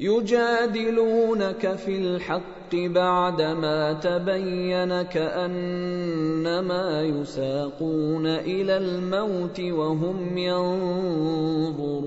يجادلونك في الحق بعدما تبين كأنما يساقون إلى الموت وهم ينظرون.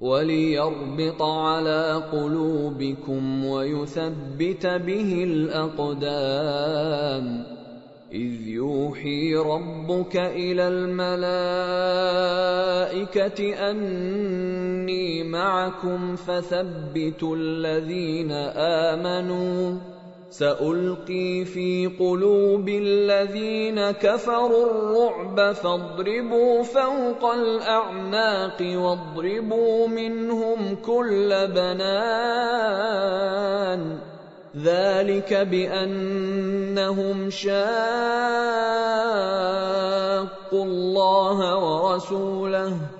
وليربط على قلوبكم ويثبت به الأقدام. إذ يوحي ربك إلى الملائكة أني معكم فثبتوا الذين آمنوا. سألقي في قلوب الذين كفروا الرعب فاضربوا فوق الأعناق واضربوا منهم كل بنان ذلك بأنهم شاقوا الله ورسوله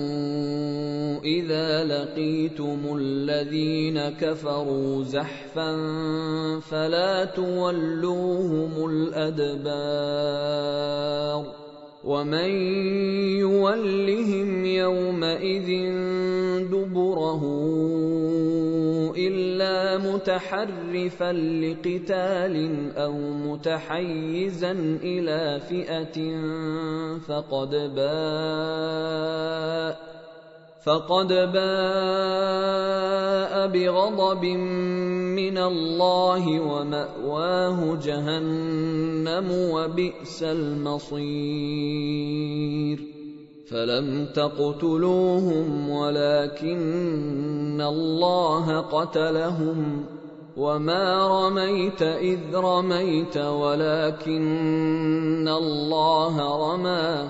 اذا لقيتم الذين كفروا زحفا فلا تولوهم الادبار ومن يولهم يومئذ دبره الا متحرفا لقتال أو متحيزا إلى فئه فقد باء فقد باء بغضب من الله ومأواه جهنم وبئس المصير. فلم تقتلوهم ولكن الله قتلهم. وما رميت إذ رميت ولكن الله رمى.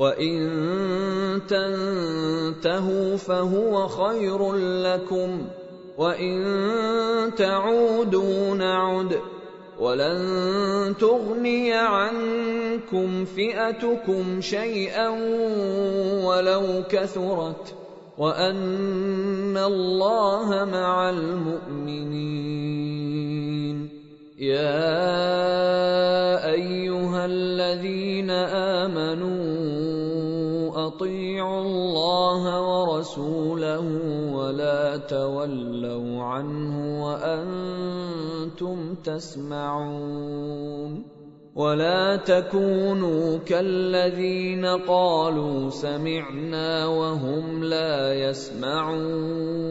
وان تنتهوا فهو خير لكم وان تعودوا نعد ولن تغني عنكم فئتكم شيئا ولو كثرت وان الله مع المؤمنين يا ايها الذين امنوا اطيعوا الله ورسوله ولا تولوا عنه وأنتم تسمعون ولا تكونوا كالذين قالوا سمعنا وهم لا يسمعون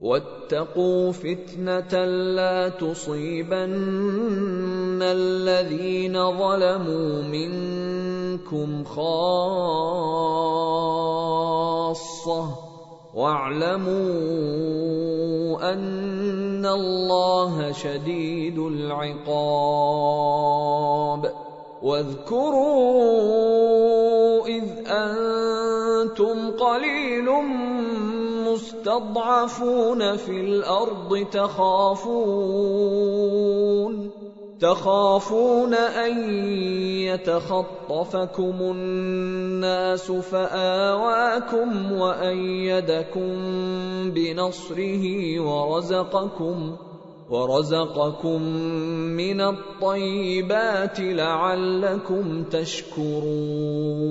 واتقوا فتنة لا تصيبن الذين ظلموا منكم خاصة واعلموا أن الله شديد العقاب واذكروا إذ أنتم قليل مستضعفون في الأرض تخافون تخافون أن يتخطفكم الناس فآواكم وأيدكم بنصره ورزقكم ورزقكم من الطيبات لعلكم تشكرون.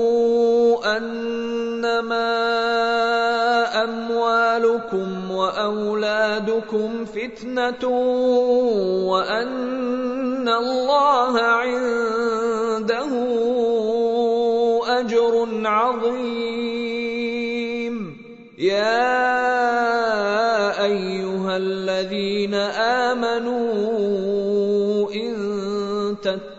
وأولادكم فتنة وأن الله عنده أجر عظيم. يا أيها الذين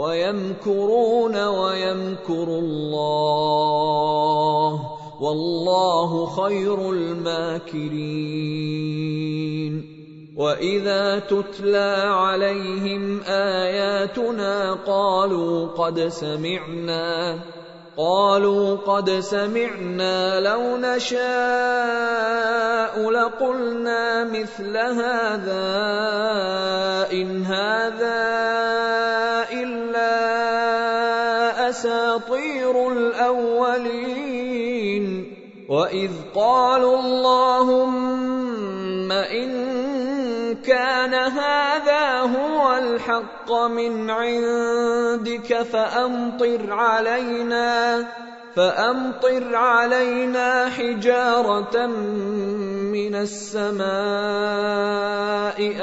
ويمكرون ويمكر الله والله خير الماكرين. وإذا تتلى عليهم آياتنا قالوا قد سمعنا قالوا قد سمعنا لو نشاء لقلنا مثل هذا إن هذا إلا أساطير الأولين وإذ قالوا اللهم إن كان هذا هو الحق من عندك فأمطر علينا فأمطر علينا حجارة من السماء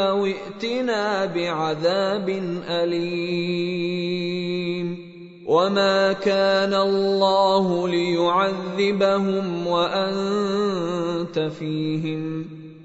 أو ائتنا بعذاب أليم. وما كان الله ليعذبهم وأنت فيهم.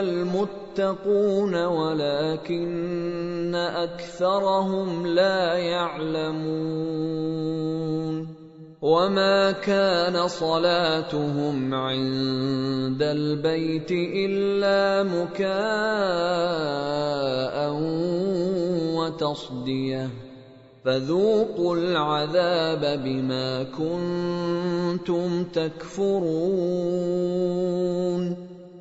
اولياؤه المتقون ولكن أكثرهم لا يعلمون وما كان صلاتهم عند البيت إلا مكاء وتصدية فذوقوا العذاب بما كنتم تكفرون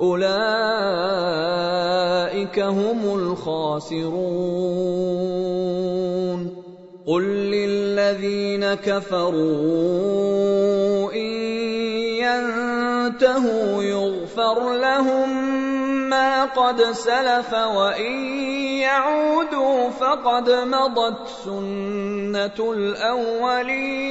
اولئك هم الخاسرون قل للذين كفروا ان ينتهوا يغفر لهم ما قد سلف وان يعودوا فقد مضت سنه الاولين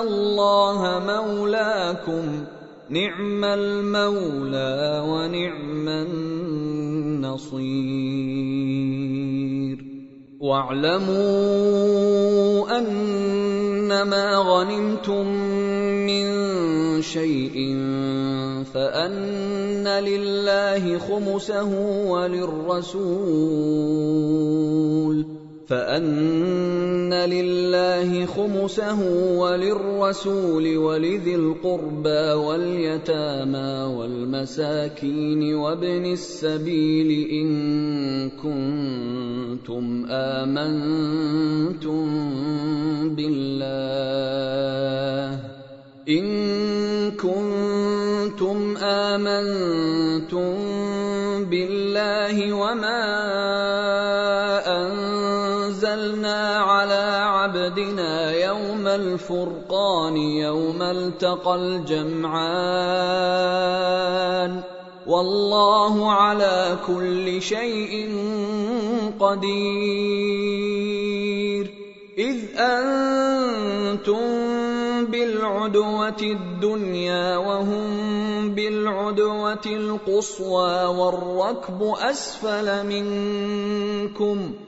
الله مولاكم. نعم المولى ونعم النصير. واعلموا أنما غنمتم من شيء فأن لله خمسه وللرسول. فان لله خمسه وللرسول ولذي القربى واليتامى والمساكين وابن السبيل ان كنتم امنتم بالله ان كنتم امنتم بالله وما الفرقان يوم التقى الجمعان. والله على كل شيء قدير. إذ أنتم بالعدوة الدنيا وهم بالعدوة القصوى والركب أسفل منكم.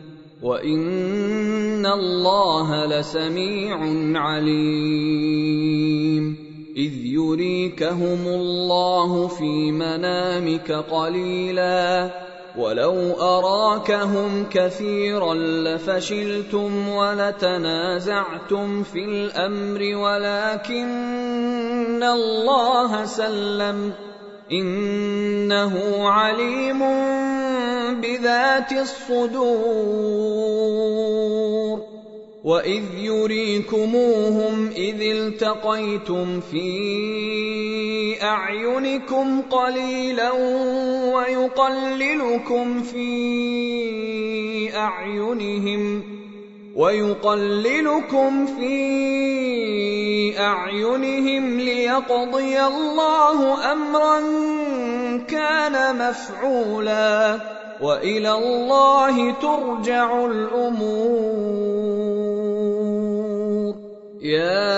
وان الله لسميع عليم اذ يريكهم الله في منامك قليلا ولو اراكهم كثيرا لفشلتم ولتنازعتم في الامر ولكن الله سلم إنه عليم بذات الصدور. وإذ يريكموهم إذ التقيتم في أعينكم قليلا ويقللكم في أعينهم ويقللكم في أعينهم ليقضي الله أمرا كان مفعولا وإلى الله ترجع الأمور. يا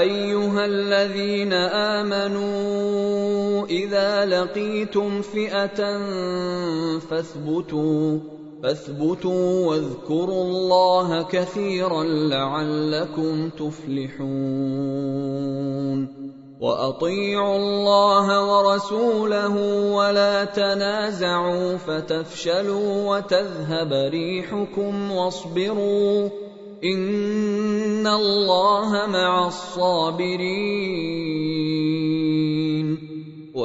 أيها الذين آمنوا إذا لقيتم فئة فاثبتوا فاثبتوا واذكروا الله كثيرا لعلكم تفلحون. وأطيعوا الله ورسوله ولا تنازعوا فتفشلوا وتذهب ريحكم واصبروا. إن الله مع الصابرين.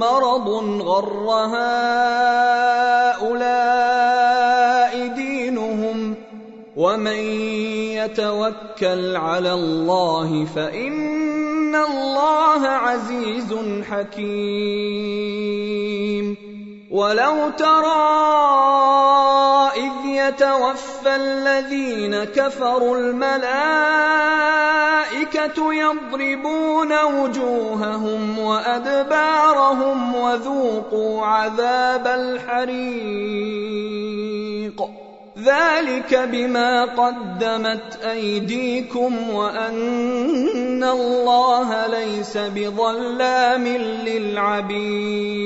مرض غر هؤلاء دينهم ومن يتوكل على الله فإن الله عزيز حكيم. ولو ترى إذ يتوفى الذين كفروا الملائكة يضربون وجوههم وأدبارهم وذوقوا عذاب الحريق. ذلك بما قدمت أيديكم وأن الله ليس بظلام للعبيد.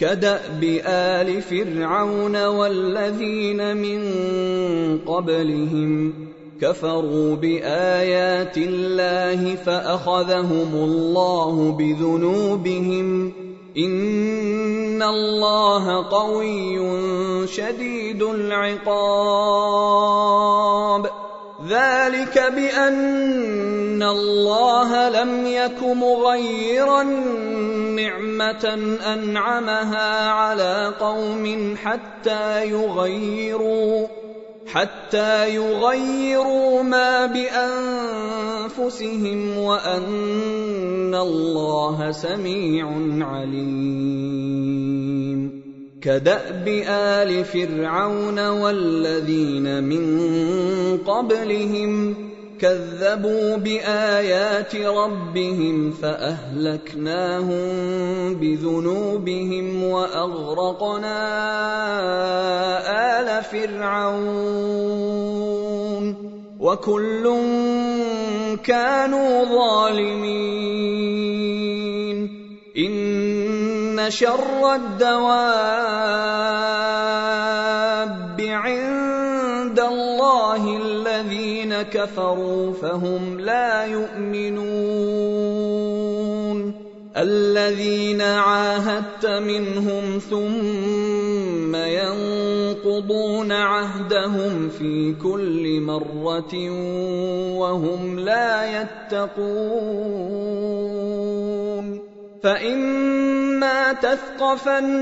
كداب ال فرعون والذين من قبلهم كفروا بآيات الله فأخذهم الله بذنوبهم. إن الله قوي شديد العقاب. ذلك بأن الله لم يك مغيرا نعمة أنعمها على قوم حتى يغيروا. حتى يغيروا ما بأنفسهم وأن الله سميع عليم. كدأب آل فرعون والذين من قبلهم كذبوا بآيات ربهم فأهلكناهم بذنوبهم وأغرقنا آل فرعون وكل كانوا ظالمين. إن شر الدواب كفروا فهم لا يؤمنون. الذين عاهدت منهم ثم ينقضون عهدهم في كل مرة وهم لا يتقون. فإما تثقفنهم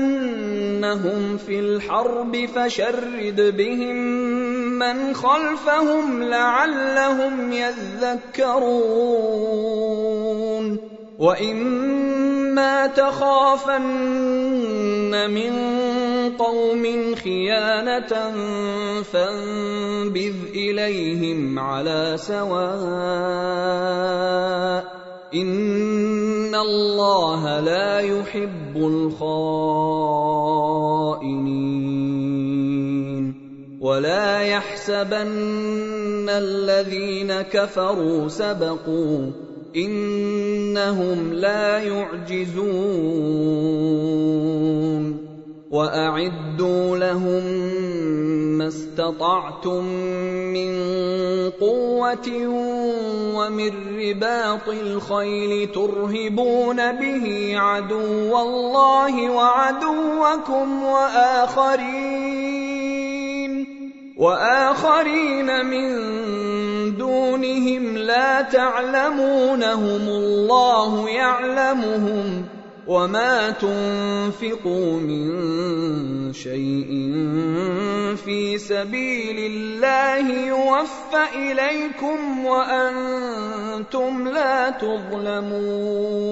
في الحرب فشرد بهم من خلفهم لعلهم يذكرون وإما تخافن من قوم خيانة فانبذ إليهم على سواء إن الله لا يحب الخائنين ولا يحسبن الذين كفروا سبقوا انهم لا يعجزون واعدوا لهم ما استطعتم من قوه ومن رباط الخيل ترهبون به عدو الله وعدوكم واخرين وآخرين من دونهم لا تعلمونهم الله يعلمهم وما تنفقوا من شيء في سبيل الله يوفى إليكم وأنتم لا تظلمون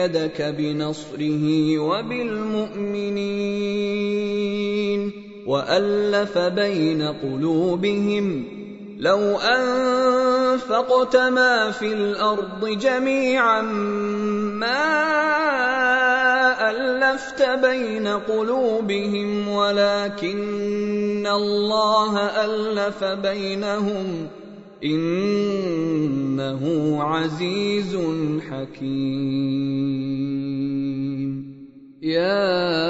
إيدك بنصره وبالمؤمنين وألف بين قلوبهم لو أنفقت ما في الأرض جميعا ما ألفت بين قلوبهم ولكن الله ألف بينهم إنه عزيز حكيم. يا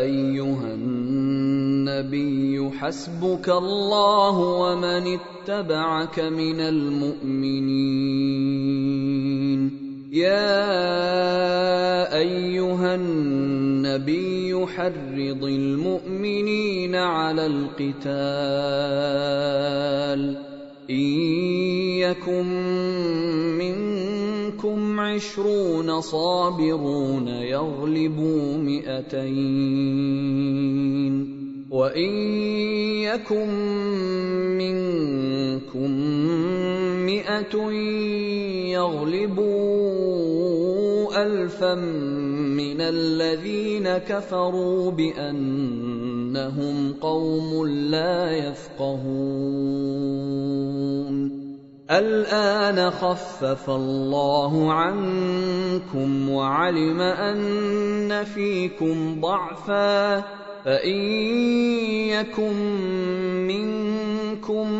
أيها النبي حسبك الله ومن اتبعك من المؤمنين. يا أيها النبي يحرض المؤمنين على القتال. إن يكن منكم عشرون صابرون يغلبوا مئتين. وإن يكن منكم مئة يغلبوا الفا من الذين كفروا بأنهم قوم لا يفقهون. الآن خفف الله عنكم وعلم أن فيكم ضعفا. فإن يكن منكم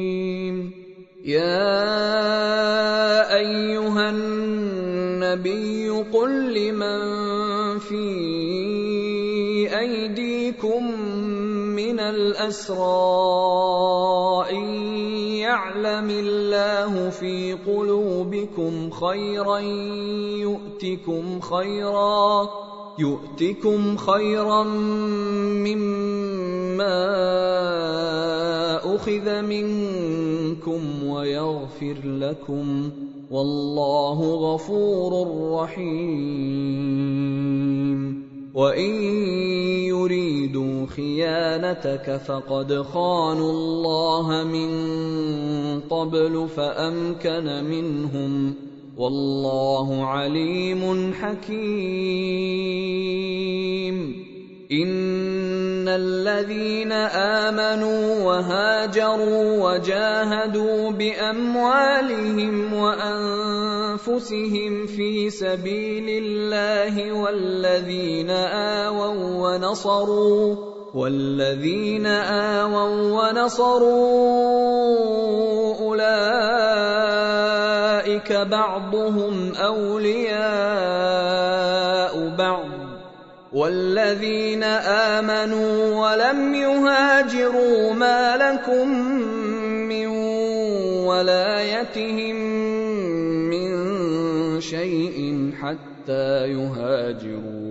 يا أيها النبي قل لمن في أيديكم من الأسرى إن يعلم الله في قلوبكم خيرا يؤتكم خيرا يؤتكم خيرا مما أخذ منكم ويغفر لكم والله غفور رحيم. وإن يريدوا خيانتك فقد خانوا الله من قبل فأمكن منهم. والله عليم حكيم. إن الذين آمنوا وهاجروا وجاهدوا بأموالهم وأنفسهم في سبيل الله والذين آووا ونصروا والذين آووا ونصروا أولئك بعضهم أولياء بعض والذين آمنوا ولم يهاجروا ما لكم من ولايتهم من شيء حتى يهاجروا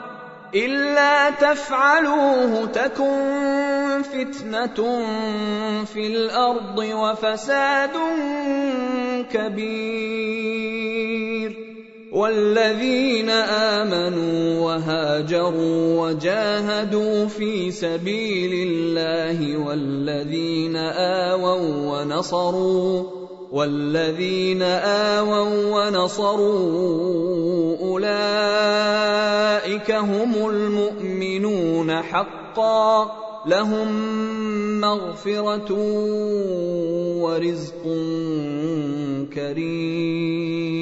إلا تفعلوه تكن فتنة في الأرض وفساد كبير. والذين آمنوا وهاجروا وجاهدوا في سبيل الله والذين آووا ونصروا والذين آووا ونصروا أولئك هم المؤمنون حقا لهم مغفرة ورزق كريم.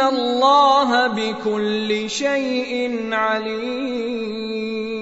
الله بكل شيء عليم